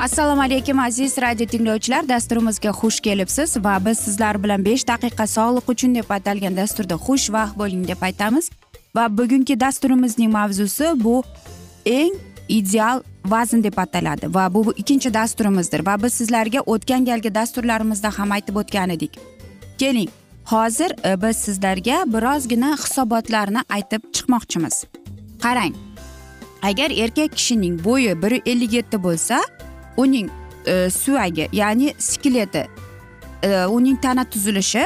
assalomu alaykum aziz radio tinglovchilar. Dasturimizga xush kelibsiz va biz sizlar bilan besh daqiqa sog'liq uchun deb atalgan dasturda xushvaqt bo'ling deb aytamiz. Va bugungi dasturimizning mavzusi bu eng ideal vazn deb ataladi va bu ikkinchi dasturimizdir. Va biz sizlarga o'tgan galgi dasturlarimizda ham aytib o'tgan edik. Keling hozir e, biz sizlarga birozgina hisobotlarni aytib chiqmoqchimiz. Qarang agar erkak kishining bo'yi bir ellik yetti bo'lsa uning e, suyagi ya'ni skeleti e, uning tana tuzilishi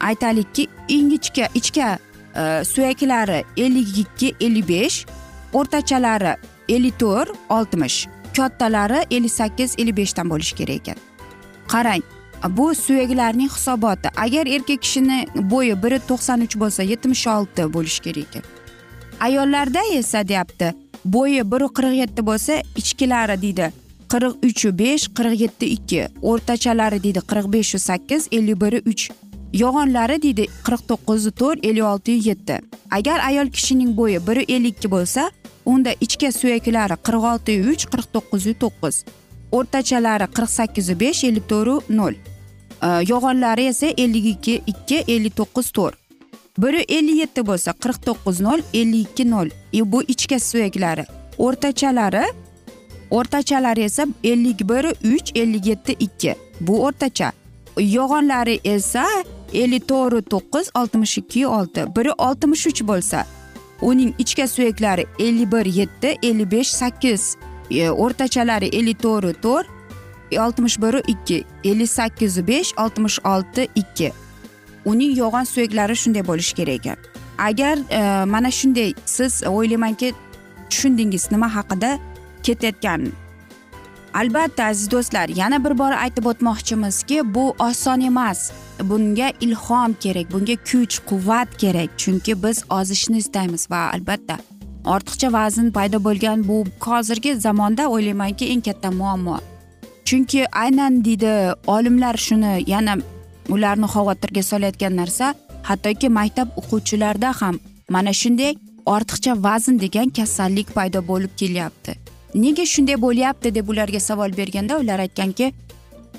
aytaylikki ingichka ichka e, suyaklari ellik ikki ellik besh o'rtachalari ellik to'rt oltmish kattalari ellik sakkiz ellik beshdan bo'lishi kerak ekan. Qarang bu suyaklarning hisoboti agar erkak kishini bo'yi bir to'qson uch bo'lsa yetmish olti bo'lishi kerak ekan. Ayollarda esa deyapti bo'yi bir qirq yetti bo'lsa ichkilari deydi. Qirq uchu besh qirq yetti ikki. O'rtachalari deydi qirq beshu sakkiz ellik biri uch. Yog'onlari deydi qirq to'qqizu to'rt ellik olti yetti. Agar ayol kishining bo'yi bir ellik ikki bo'lsa unda ichka suyaklari qirq olti uch qirq to'qqizu to'qqiz. O'rtachalari qirq sakkizu besh ellik to'rtu nol yog'onlari esa ellik ikki ikki ellik to'qqiz to'rt. Biri ellik yetti bo'lsa qirq to'qqiz nol ellik ikki nol e, bu ichka suyaklari. O'rtachalari o'rtachalari esa ellik bir uch ellik yetti ikki. Bu o'rtacha. Yog'onlari esa ellik to'rt to'qqiz oltmish ikki olti. Biri oltmish uch bo'lsa uning ichka suyaklari ellik bir yetti ellik besh sakkiz. E, o'rtachalari ellik to'rt to'rt oltmish bir ikki. ellik sakkiz besh oltmish olti ikki. Uning yo'g'on suyaklari shunday bo'lishi kerak. Ekan agar e, mana shunday siz o'ylaymanki tushundingiz nima haqida? Ketayotgan. Albatta aziz do'stlar yana bir bor aytib o'tmoqchimizki bu oson emas. Bunga ilhom kerak bunga kuch quvvat kerak chunki biz ozishni istaymiz va albatta ortiqcha vazn paydo bo'lgan bu hozirgi zamonda o'ylaymanki eng katta muammo. Chunki aynan deydi olimlar shuni yana ularni xavotirga solayotgan narsa hattoki maktab o'quvchilarida ham mana shunday ortiqcha vazn degan kasallik paydo bo'lib kelyapti. Nega shunday bo'lyapti deb ularga savol berganda ular aytganki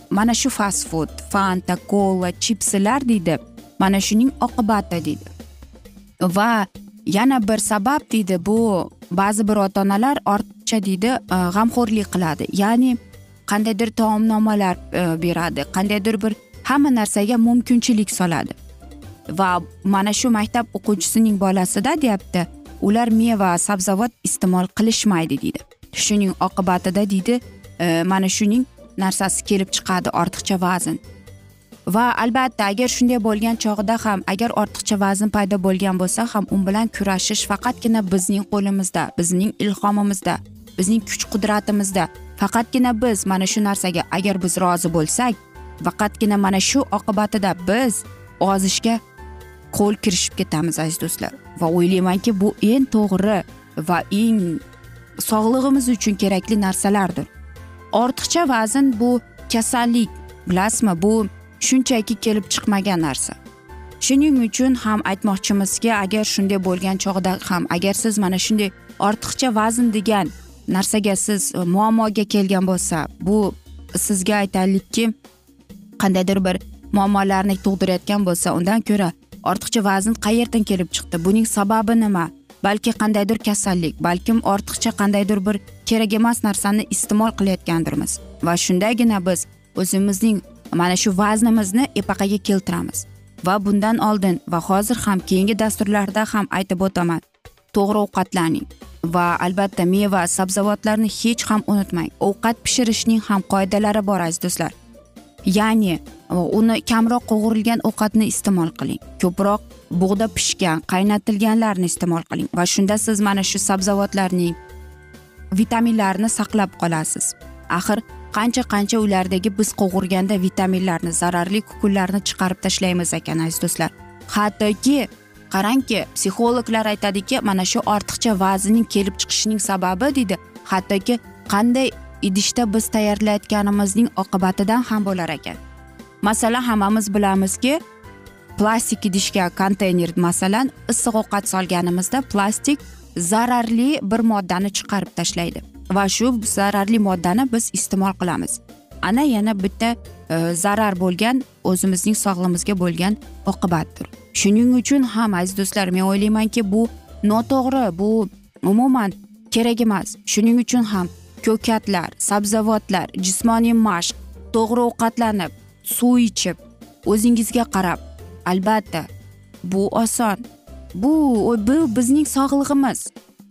mana shu fast food fanta kola chipslar deydi. Mana shuning oqibati deydi. Va yana bir sabab deydi bu ba'zi bir ota onalar ortiqcha deydi g'amxo'rlik qiladi. Ya'ni qandaydir taomnomalar e, beradi qandaydir bir hamma narsaga mumkinchilik soladi. Va mana shu maktab o'quvchisining bolasida deyapti ular meva sabzavot iste'mol qilishmaydi deydi. Shuning oqibatida deydi e, mana shuning narsasi kelib chiqadi ortiqcha vazn. Va albatta agar shunday bo'lgan chog'ida ham agar ortiqcha vazn paydo bo'lgan bo'lsa ham u bilan kurashish faqatgina bizning qo'limizda bizning ilhomimizda bizning kuch qudratimizda faqatgina biz mana shu narsaga agar biz rozi bo'lsak faqatgina mana shu oqibatida biz ozishga qo'l kirishib ketamiz aziz do'stlar. Va o'ylaymanki bu eng to'g'ri va eng sog'lig'imiz uchun kerakli narsalardir. Ortiqcha vazn bu kasallik bilasizmi? Bu shunchaki kelib chiqmagan narsa. Shuning uchun ham aytmoqchimizki agar shunday bo'lgan chog'da ham agar siz mana shunday ortiqcha vazn degan narsaga siz e, muammoga kelgan bo'lsa bu sizga aytaylikki qandaydir bir muammolarni tug'dirayotgan bo'lsa undan ko'ra ortiqcha vazn qayerdan kelib chiqdi? Buning sababi nima? Balki qandaydir kasallik balkim ortiqcha qandaydir bir kerak emas narsani iste'mol qilayotgandirmiz. Va shundagina biz o'zimizning mana shu vaznimizni epaqaga keltiramiz. Va bundan oldin va hozir ham keyingi dasturlarda ham aytib o'taman to'g'ri ovqatlaning va albatta meva sabzavotlarni hech ham unutmang ovqat pishirishning ham qoidalari bor aziz do'stlar. Ya'ni uni kamroq qovurilgan ovqatni iste'mol qiling. Ko'proq bug'da pishgan qaynatilganlarni iste'mol qiling va shunda siz mana shu sabzavotlarning vitaminlarini saqlab qolasiz. Axir qancha qancha ulardagi biz qovurganda vitaminlarni zararli kukunlarni chiqarib tashlaymiz ekan aziz do'stlar. Hattoki qarangki psixologlar aytadiki mana shu ortiqcha vaznning kelib chiqishining sababi deydi. Hattoki qanday idishda biz tayyorlayotganimizning oqibatidan ham bo'lar ekan. Masalan hammamiz bilamizki plastik idishga konteyner masalan issiq ovqat solganimizda plastik zararli bir moddani chiqarib tashlaydi. Va shu zararli moddani biz iste'mol qilamiz. Ana yana bitta e, zarar bo'lgan o'zimizning sog'lig'imizga bo'lgan oqibatdir. Shuning uchun ham aziz do'stlar men o'ylaymanki bu noto'g'ri bu umuman kerak emas. Shuning uchun ham ko'katlar sabzavotlar jismoniy mashq to'g'ri ovqatlanib suv ichib o'zingizga qarab albatta bu oson. Bu bu bizning sog'lig'imiz.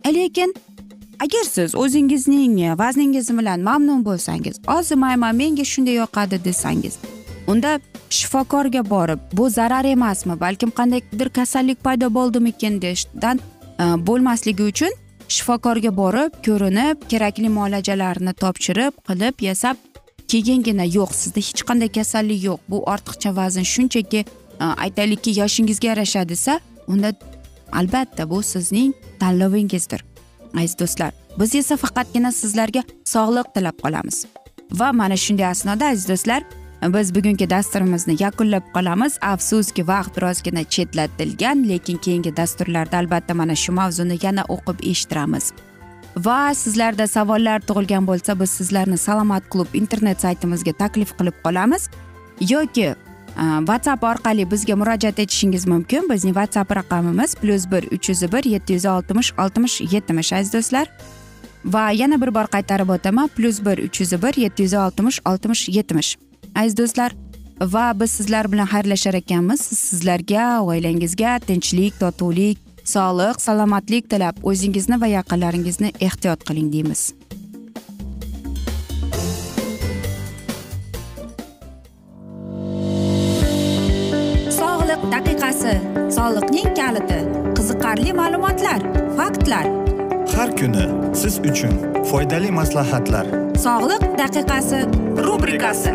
Lekin agar siz o'zingizning vazningiz bilan mamnun bo'lsangiz ozimayman menga shunday yoqadi desangiz unda shifokorga borib bu zarar emasmi balkim qandaydir kasallik paydo bo'ldimikin deyishdan e, bo'lmasligi uchun shifokorga borib ko'rinib kerakli muolajalarni topshirib qilib yasab keyingina yo'q sizda hech qanday kasallik yo'q. Bu ortiqcha vazn shunchaki e, aytaylikki yoshingizga yarasha desa unda albatta bu sizning tanlovingizdir aziz do'stlar. Biz esa faqatgina sizlarga sog'liq tilab qolamiz. Va mana shunday asnoda aziz do'stlar biz bugungi dasturimizni yakunlab qolamiz. Afsuski vaqt birozgina chetlatilgan lekin keyingi dasturlarda albatta mana shu mavzuni yana o'qib eshittiramiz. Va sizlarda savollar tug'ilgan bo'lsa biz sizlarni salomat klub internet saytimizga taklif qilib qolamiz. Yoki e, whatsapp orqali bizga murojaat etishingiz mumkin. Bizning whatsapp raqamimiz plyus bir uch yuz bir yetti yuz oltmish oltmish yetmish aziz do'stlar. Va yana bir bor qaytarib o'taman plyus bir uch yuz bir yetti yuz oltmish oltmish yetmish. Aziz do'stlar va biz sizlar bilan xayrlashar ekanmiz. Sizlarga oilangizga tinchlik totuvlik sog'lik salomatlik tilab o'zingizni va yaqinlaringizni ehtiyot qiling deymiz. Sog'liq daqiqasi soliqning kaliti qiziqarli ma'lumotlar faktlar. Har kuni siz uchun foydali maslahatlar. Sog'liq daqiqasi rubrikasi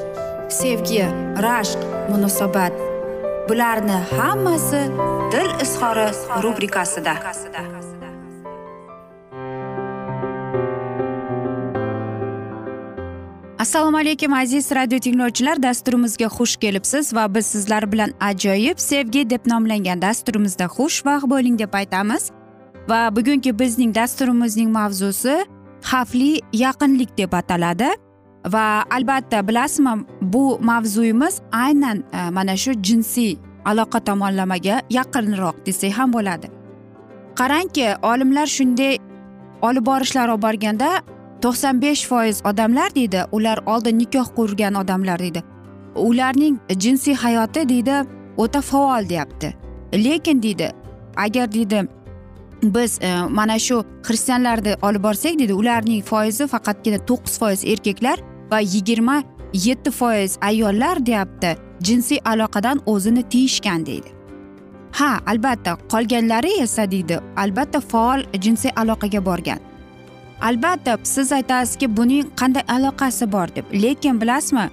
sevgi rashq munosabat. Bularni hammasi dil izhori rubrikasida. Assalomu alaykum aziz radio tinglovchilar. Dasturimizga xush kelibsiz va biz sizlar bilan ajoyib sevgi deb nomlangan dasturimizda xushvaqt bo'ling deb aytamiz. Va bugungi bizning dasturimizning mavzusi xavfli yaqinlik deb ataladi. Va albatta bilasizmi bu mavzuyimiz aynan e, mana shu jinsiy aloqa tomonlamaga yaqinroq desak ham bo'ladi. Qarangki olimlar shunday olib borishlari olib borganda to'qson besh foiz odamlar deydi ular oldin nikoh qurgan odamlar deydi. Ularning jinsiy hayoti deydi o'ta faol deyapti. Lekin deydi agar deydi biz e, mana shu xristianlarni olib borsak deydi ularning foizi faqatgina to'qqiz foiz erkaklar va yigirma yetti foiz ayollar deyapti. Jinsiy aloqadan o'zini tiyishgan deydi. Ha albatta qolganlari esa deydi albatta faol jinsiy aloqaga borgan. Albatta siz aytasizki buning qanday aloqasi bor deb. Lekin bilasizmi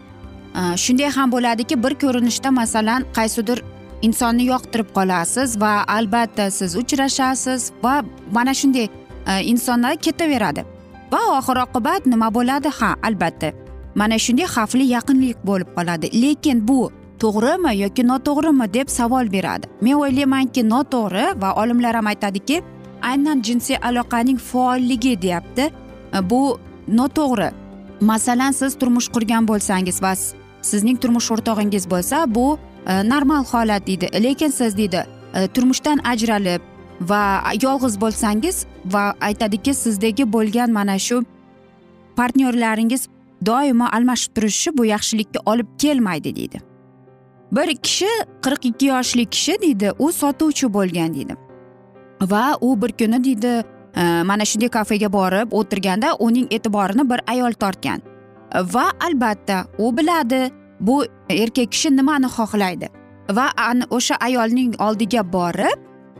e, shunday ham bo'ladiki bir ko'rinishda masalan qaysidir insonni yoqtirib qolasiz va albatta siz uchrashasiz va mana shunday e, insonlar ketaveradi. Va oxir oqibat nima bo'ladi? Ha albatta. Mana shunday xavfli yaqinlik bo'lib qoladi. Lekin bu to'g'rimi yoki noto'g'rimi deb savol beradi. Men o'ylaymanki noto'g'ri va olimlar ham aytadiki aynan jinsiy aloqaning faolligi deyapti. E, bu noto'g'ri. Masalan siz turmush qurgan bo'lsangiz va sizning turmush o'rtog'ingiz bo'lsa bu E, normal holat deydi lekin siz deydi e, turmushdan ajralib va yolg'iz bo'lsangiz va aytadiki sizdagi bo'lgan mana shu partnyorlaringiz doimo almashib turishi bu yaxshilikka olib kelmaydi deydi. Bir kishi qirq ikki yoshli kishi deydi u sotuvchi bo'lgan deydi. Va u bir kuni deydi e, mana shunday kafega borib o'tirganda uning e'tiborini bir ayol tortgan. Va albatta u biladi bu erkak kishi nimani xohlaydi? Va o'sha ayolning oldiga borib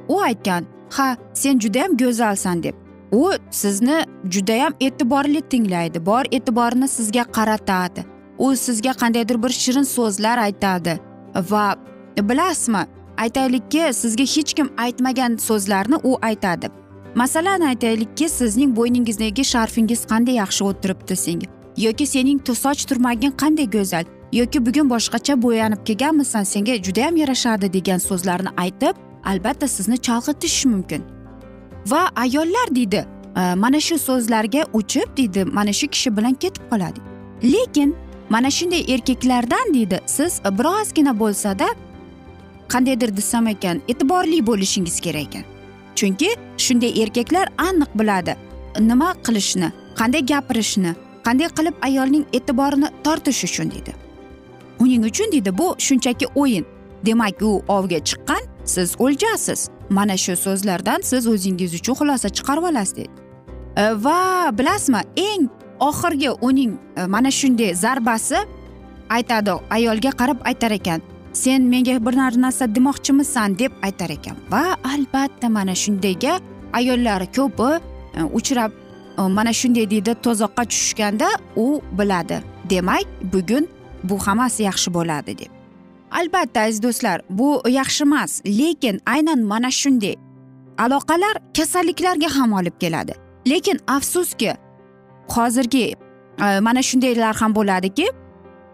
u aytgan ha sen judayam go'zalsan deb. U sizni judayam e'tiborli tinglaydi bor e'tiborini sizga qaratadi. U sizga qandaydir bir shirin so'zlar aytadi. Va bilasizmi aytaylikki sizga hech kim aytmagan so'zlarni u aytadi. Masalan aytaylikki sizning bo'yningizdagi sharfingiz qanday yaxshi o'tiribdi senga? Yoki sening soch turmaging qanday go'zal? Yoki bugun boshqacha bo'yanib kelganmisan senga judayam yarashardi degan so'zlarni aytib albatta sizni chalg'itishi mumkin. Va ayollar deydi mana shu so'zlarga uchib deydi mana shu kishi bilan ketib qoladi. Lekin mana shunday erkaklardan deydi siz birozgina bo'lsada qandaydir desam ekan e'tiborli bo'lishingiz kerak ekan. Chunki shunday erkaklar aniq biladi nima qilishni qanday gapirishni qanday qilib ayolning e'tiborini tortish uchun deydi. Uning uchun deydi bu shunchaki o'yin. Demak u ovga chiqqan siz o'ljasiz. Mana shu so'zlardan siz o'zingiz uchun xulosa chiqarib olasiz deydi e, va bilasizmi eng oxirgi uning e, mana shunday zarbasi aytadi ayolga qarab aytar ekan sen menga bir narsa demoqchimisan deb aytar ekan. Va albatta mana shundayga ayollar ko'pi e, uchrab mana shunday deydi to'zoqqa tushishganda u biladi. Demak bugun bu hammasi yaxshi bo'ladi deb. Albatta aziz do'stlar bu yaxshi emas lekin aynan mana shunday. Aloqalar kasalliklarga ham olib keladi. Lekin afsuski hozirgi e, mana shundaylar ham bo'ladiki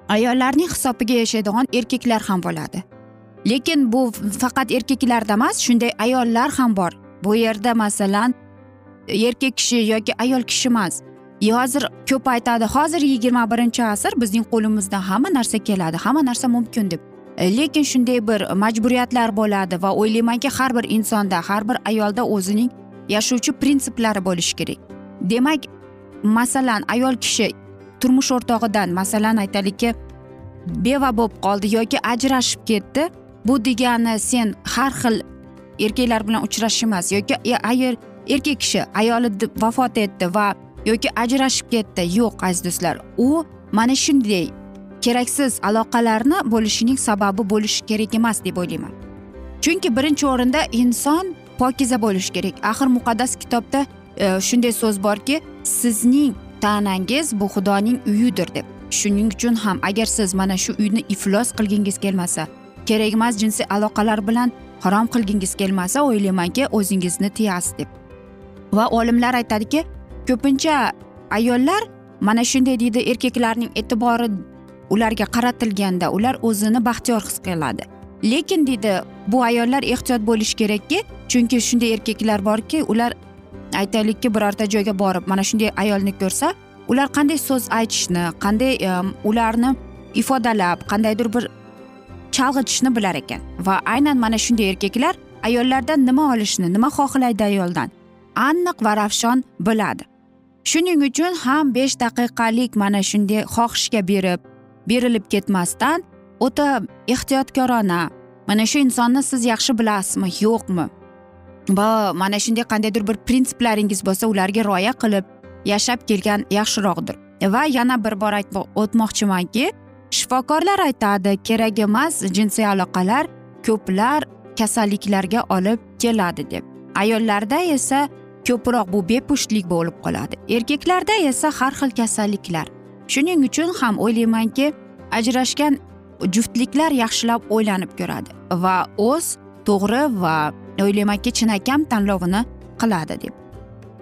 ayollarning hisobiga yashaydigan erkaklar ham bo'ladi. Lekin bu faqat erkaklarda emas shunday ayollar ham bor. Bu yerda masalan e, erkak kishi yoki ayol kishi emas. Hozir ko'p aytadi hozir yigirma birinchi asr bizning qo'limizdan hamma narsa keladi hamma narsa mumkin deb lekin shunday bir majburiyatlar bo'ladi va o'ylaymanki har bir insonda har bir ayolda o'zining yashovchi prinsiplari bo'lishi kerak. Demak masalan ayol kishi turmush o'rtog'idan masalan aytaylikki beva bo'lib qoldi yoki ajrashib ketdi bu degani sen har xil erkaklar bilan uchrashish emas yoki ayol erkak kishi ayoli vafot etdi va yoki ajrashib ketdi. Yo'q aziz do'stlar. U mana shunday keraksiz aloqalarni bo'lishining sababi bo'lishi kerak emas deb o'ylayman. Chunki birinchi o'rinda inson pokiza bo'lishi kerak. Axir muqaddas kitobda e, shunday so'z borki sizning tanangiz bu xudoning uyidir deb. Shuning uchun ham agar siz mana shu uyni iflos qilgingiz kelmasa kerak emas jinsiy aloqalar bilan harom qilgingiz kelmasa o'ylaymanki o'zingizni tiyasiz deb. Va olimlar aytadiki ko'pincha ayollar mana shunday deydi erkaklarning e'tibori ularga qaratilganda ular o'zini baxtiyor his qiladi. Lekin deydi bu ayollar ehtiyot bo'lishi kerakki chunki shunday erkaklar borki ular aytaylikki birorta joyga borib mana shunday ayolni ko'rsa ular qanday so'z aytishni qanday ularni ifodalab qandaydir bir chalg'itishni bilar ekan. Va aynan mana shunday erkaklar ayollardan nima olishni nima xohlaydi ayoldan aniq va ravshon biladi. Shuning uchun ham besh daqiqalik mana shunday xohishga berib berilib ketmasdan o'ta ehtiyotkorona mana shu insonni siz yaxshi bilasizmi yo'qmi? Va mana shunday qandaydir bir prinsiplaringiz bo'lsa ularga rioya qilib yashab kelgan yaxshiroqdir. Va yana bir bor aytib o'tmoqchimanki shifokorlar aytadi kerak emas jinsiy aloqalar ko'plar kasalliklarga olib keladi deb. Ayollarda esa ko'proq bu bepushtlik bo'lib qoladi. Erkaklarda esa har xil kasalliklar. Shuning uchun ham o'ylaymanki ajrashgan juftliklar yaxshilab o'ylanib ko'radi va o'z to'g'ri va o'ylaymanki chinakam tanlovini qiladi deb.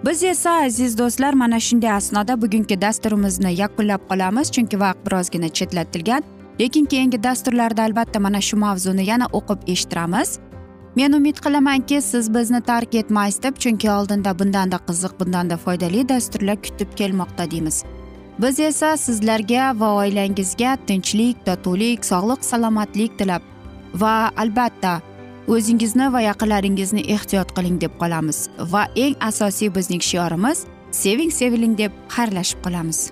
Biz esa aziz do'stlar mana shunday asnoda bugungi dasturimizni yakunlab qolamiz chunki vaqt birozgina chetlatilgan. Lekin keyingi dasturlarda albatta mana shu mavzuni yana o'qib eshittiramiz. Men umid qilamanki siz bizni tark etmaysiz deb chunki oldinda bundanda qiziq bundanda foydali dasturlar kutib kelmoqda deymiz. Biz esa sizlarga va oilangizga tinchlik totuvlik sog'lik salomatlik tilab va albatta o'zingizni va yaqinlaringizni ehtiyot qiling deb qolamiz va eng asosiy bizning shiorimiz seving seviling deb xayrlashib qolamiz.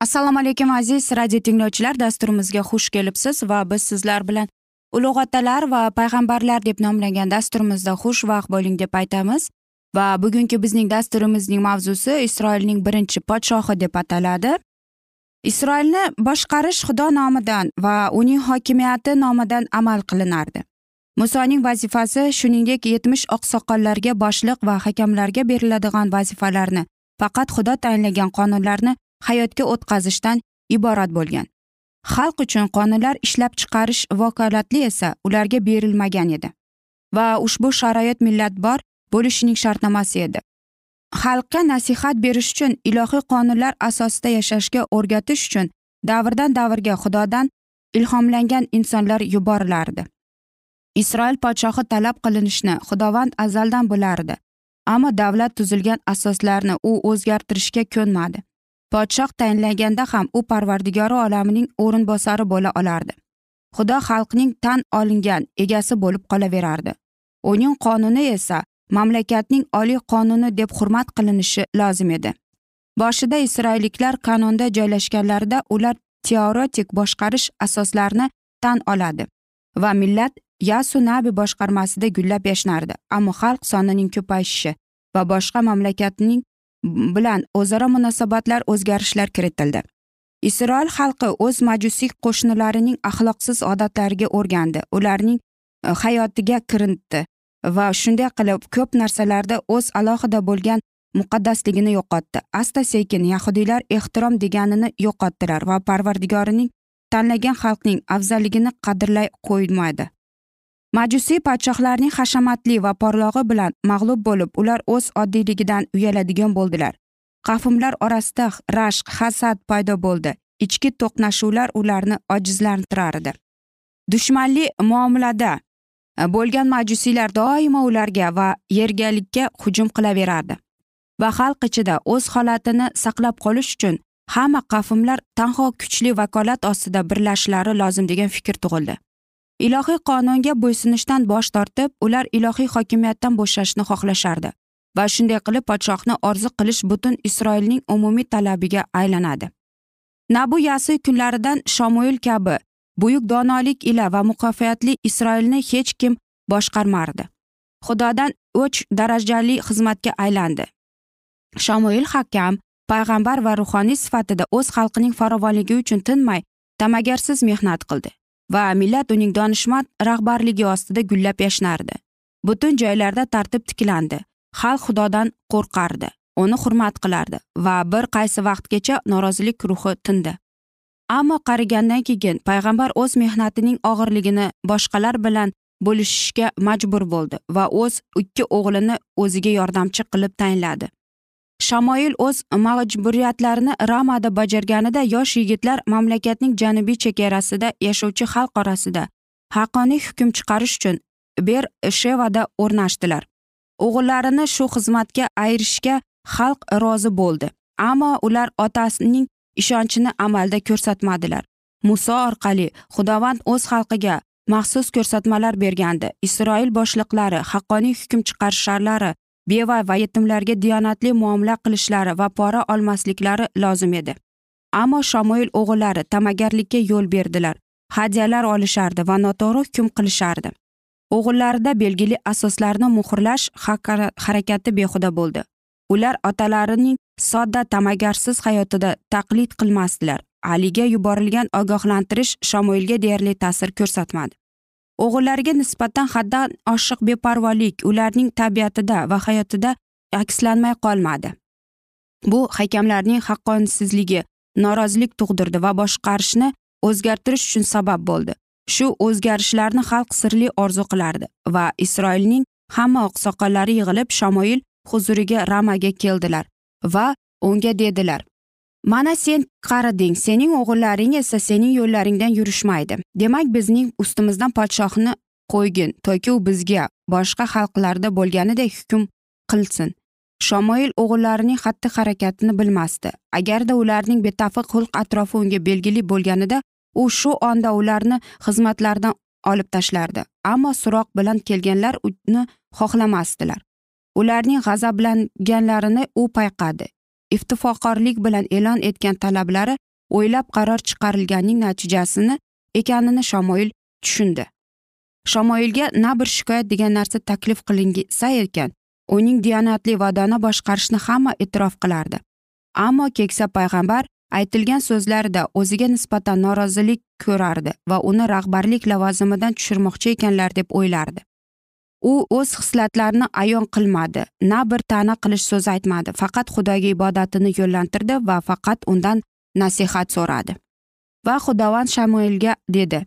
Assalomu alaykum aziz radio tinglovchilar. Dasturimizga xush kelibsiz va biz sizlar bilan ulug' otalar va payg'ambarlar deb nomlangan dasturimizda xushvaqt bo'ling deb aytamiz. Va bugungi bizning dasturimizning mavzusi isroilning birinchi podshohi deb ataladi. Isroilni boshqarish xudo nomidan va uning hokimiyati nomidan amal qilinardi. Musoning vazifasi shuningdek yetmish oqsoqollarga boshliq va hakamlarga beriladigan vazifalarni faqat xudo tayinlagan qonunlarni hayotga o'tkazishdan iborat bo'lgan. Xalq uchun qonunlar ishlab chiqarish vakolatli esa ularga berilmagan edi va ushbu sharoit millatbor bo'lishining shartnomasi edi. Xalqqa nasihat berish uchun ilohiy qonunlar asosida yashashga o'rgatish uchun davrdan davrga xudodan ilhomlangan insonlar yuborilardi isroil podshohi talab qilinishni xudovand azaldan bilardi ammo davlat tuzilgan asoslarni u o'zgartirishga ko'nmadi. Podshoh tayinlaganda ham u parvardigori olamining o'rinbosari bo'la olardi. Xudo xalqning tan olingan egasi bo'lib qolaverardi. Uning qonuni esa mamlakatning oliy qonuni deb hurmat qilinishi lozim edi. Boshida isroilliklar kanonda joylashganlarida ular teoretik boshqarish asoslarini tan oladi va millat yasu nabi boshqarmasida gullab yashnardi. Ammo xalq sonining ko'payishi va boshqa mamlakatning bilan o'zaro munosabatlar o'zgarishlar kiritildi. Isroil xalqi o'z majusiy qo'shnilarining axloqsiz odatlariga o'rgandi. Ularning e, hayotiga kiritdi va shunday qilib ko'p narsalarda o'z alohida bo'lgan muqaddasligini yo'qotdi. Asta sekin yahudiylar ehtirom deganini yo'qotdilar va parvardigorining tanlagan xalqning afzalligini qadrlay qo'ymadi majusiy podshohlarning hashamatli va porlog'i bilan mag'lub bo'lib ular o'z oddiyligidan uyaladigan bo'ldilar. Qavmlar orasida rashq hasad paydo bo'ldi. Ichki to'qnashuvlar ularni ojizlantirardi. Dushmanli muomalada e, bo'lgan majusiylar doimo ularga va yergalikka hujum qilaverardi. Va xalq ichida o'z holatini saqlab qolish uchun hamma qavmlar tanho kuchli vakolat ostida birlashishlari lozim degan fikr tug'ildi. Ilohiy qonunga bo'ysunishdan bosh tortib ular ilohiy hokimiyatdan bo'shashni xohlashardi va shunday qilib podshohni orzu qilish butun isroilning umumiy talabiga aylanadi. Nabu yasi kunlaridan shomuil kabi buyuk donolik ila va muvaffaqiyatli isroilni hech kim boshqarmardi. Xudodan uch darajali xizmatga aylandi. Shomuil hakam payg'ambar va ruhoniy sifatida o'z xalqining farovonligi uchun tinmay ta'magarsiz mehnat qildi. Va millat uning donishmand rahbarligi ostida gullab yashnardi. Butun joylarda tartib tiklandi. Xalq xudodan qo'rqardi uni hurmat qilardi va bir qaysi vaqtgacha norozilik ruhi tindi. Ammo qarigandan keyin payg'ambar o'z mehnatining og'irligini boshqalar bilan bo'lishishga majbur bo'ldi va o'z ikki o'g'lini o'ziga yordamchi qilib tayinladi. Shamoil o'z majburiyatlarini ramada bajarganida yosh yigitlar mamlakatning janubiy chegarasida yashovchi xalq orasida haqqoniy hukm chiqarish uchun ber shevada o'rnashdilar. O'g'illarini shu xizmatga ayirishga xalq rozi bo'ldi ammo ular otasining ishonchini amalda ko'rsatmadilar. Muso orqali xudovand o'z xalqiga maxsus ko'rsatmalar bergandi. Isroil boshliqlari haqqoniy hukm chiqarishlari beva va yetimlarga diyonatli muomala qilishlari va pora olmasliklari lozim edi. Ammo shamoil o'g'illari ta'magarlikka yo'l berdilar hadyalar olishardi va noto'g'ri hukm qilishardi. O'g'illarida belgili asoslarni muhrlash harakati behuda bo'ldi. Ular otalarining sodda ta'magarsiz hayotida taqlid qilmasdilar. Aliga yuborilgan ogohlantirish shamoilga deyarli ta'sir ko'rsatmadi. O'g'illariga nisbatan haddan oshiq beparvolik ularning tabiatida va hayotida akslanmay qolmadi. Bu hakamlarning haqqonsizligi norozilik tug'dirdi va boshqarishni o'zgartirish uchun sabab bo'ldi. Shu o'zgarishlarni xalq sirli orzu qilardi va isroilning hamma oqsoqollari yig'ilib shamoil huzuriga ramaga keldilar va unga dedilar mana sen qariding sening o'g'illaring esa sening yo'llaringdan yurishmaydi. Demak bizning ustimizdan podshohni qo'ygin toki u bizga boshqa xalqlarda bo'lganidek hukm qilsin. Shomoil o'g'illarining xatti harakatini bilmasdi. Agarda ularning betafiq xulq atrofi unga belgili bo'lganida u shu onda ularni xizmatlaridan olib tashlardi. Ammo suroq bilan kelganlar uni xohlamasdilar. Ularning g'azablanganlarini u payqadi. Iftifoqorlik bilan e'lon etgan talablari o'ylab qaror chiqarilganning natijasini ekanini shamoil tushundi. Shamoilga na bir shikoyat degan narsa taklif qilinsa ekan uning diyonatli va dono boshqarishni hamma e'tirof qilardi. Ammo keksa payg'ambar aytilgan so'zlarida o'ziga nisbatan norozilik ko'rardi va uni rahbarlik lavozimidan tushirmoqchi ekanlar deb o'ylardi. U o'z hislatlarini ayon qilmadi. Na bir ta'na qilish so'z aytmadi. Faqat xudoga ibodatini yo'llantirdi va faqat undan nasihat so'radi. Va xudovand shamoilga dedi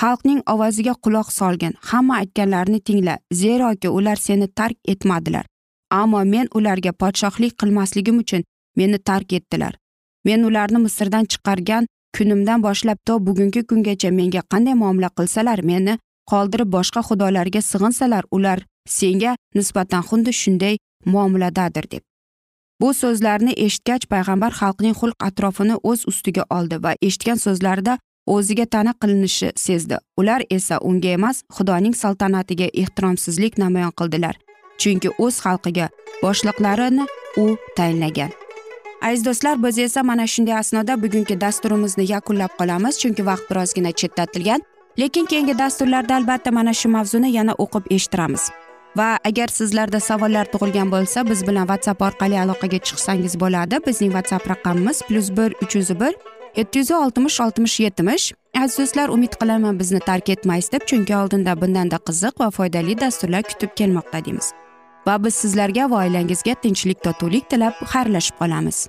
xalqning ovoziga quloq solgin. Hamma aytganlarini tingla. Zeroki ular seni tark etmadilar. Ammo men ularga podshohlik qilmasligim uchun meni tark etdilar. Men ularni misrdan chiqargan kunimdan boshlab to bugungi kungacha menga qanday muomala qilsalar meni qoldirib boshqa xudolarga sig'insalar ular senga nisbatan xuddi shunday muomaladadir deb. Bu so'zlarni eshitgach payg'ambar xalqning xulq atrofini o'z ustiga oldi va eshitgan so'zlarida o'ziga ta'na qilinishi sezdi. Ular esa unga emas xudoning saltanatiga ehtiromsizlik namoyon qildilar chunki o'z xalqiga boshliqlarini u tayinlagan. Aziz do'stlar biz esa mana shunday asnoda bugungi dasturimizni yakunlab qolamiz chunki vaqt birozgina chetlatilgan. Lekin keyingi dasturlarda albatta mana shu mavzuni yana o'qib eshittiramiz. Va agar sizlarda savollar tug'ilgan bo'lsa biz bilan whatsapp orqali aloqaga chiqsangiz bo'ladi. Bizning whatsapp raqamimiz plyus bir uch yuz bir yetti yuz oltmish oltmish yetmish. Aziz do'stlar umid qilaman bizni tark etmaysiz deb chunki oldinda bundanda qiziq va foydali dasturlar kutib kelmoqda deymiz. Va biz sizlarga va oilangizga tinchlik totuvlik tilab xayrlashib qolamiz.